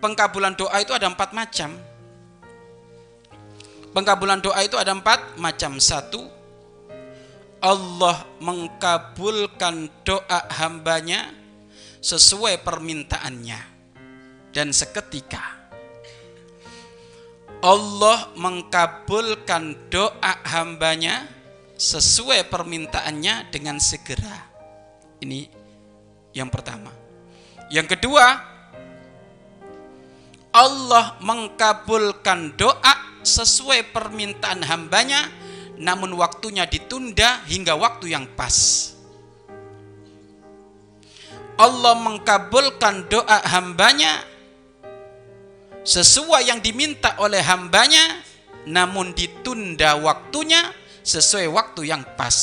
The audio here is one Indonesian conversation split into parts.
pengkabulan doa itu ada empat macam. Pengkabulan doa itu ada empat macam. Satu, Allah mengkabulkan doa hambanya sesuai permintaannya dan seketika. Allah mengkabulkan doa hambanya sesuai permintaannya dengan segera. Ini yang pertama. Yang kedua, Allah mengkabulkan doa sesuai permintaan hambanya namun waktunya ditunda hingga waktu yang pas. Allah mengkabulkan doa hambanya sesuai yang diminta oleh hambanya namun ditunda waktunya sesuai waktu yang pas.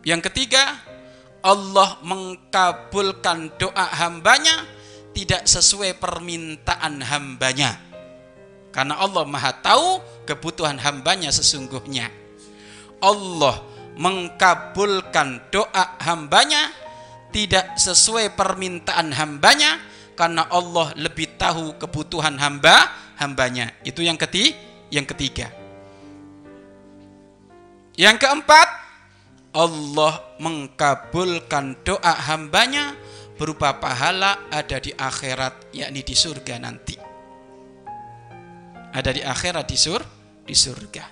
Yang ketiga, Allah mengkabulkan doa hambanya tidak sesuai permintaan hambanya. Karena Allah maha tahu kebutuhan hambanya sesungguhnya. Allah mengkabulkan doa hambanya tidak sesuai permintaan hambanya karena Allah lebih tahu kebutuhan hamba hambanya. Itu yang ketiga. Yang ketiga. Yang keempat, Allah mengkabulkan doa hambanya berupa pahala ada di akhirat yakni di surga nanti. Ada di akhirat di sur di surga.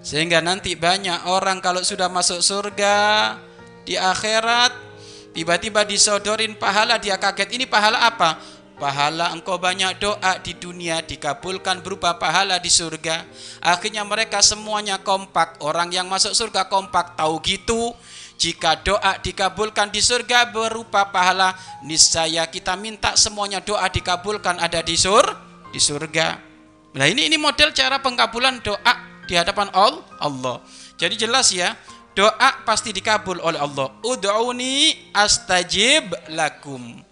Sehingga nanti banyak orang kalau sudah masuk surga di akhirat Tiba-tiba disodorin pahala, dia kaget. Ini pahala apa? Pahala engkau banyak doa di dunia dikabulkan berupa pahala di surga. Akhirnya mereka semuanya kompak. Orang yang masuk surga kompak tahu gitu. Jika doa dikabulkan di surga berupa pahala, niscaya kita minta semuanya doa dikabulkan ada di sur di surga. Nah ini ini model cara pengkabulan doa di hadapan Allah. Jadi jelas ya, doa pasti dikabul oleh Allah. Ud'uni astajib lakum.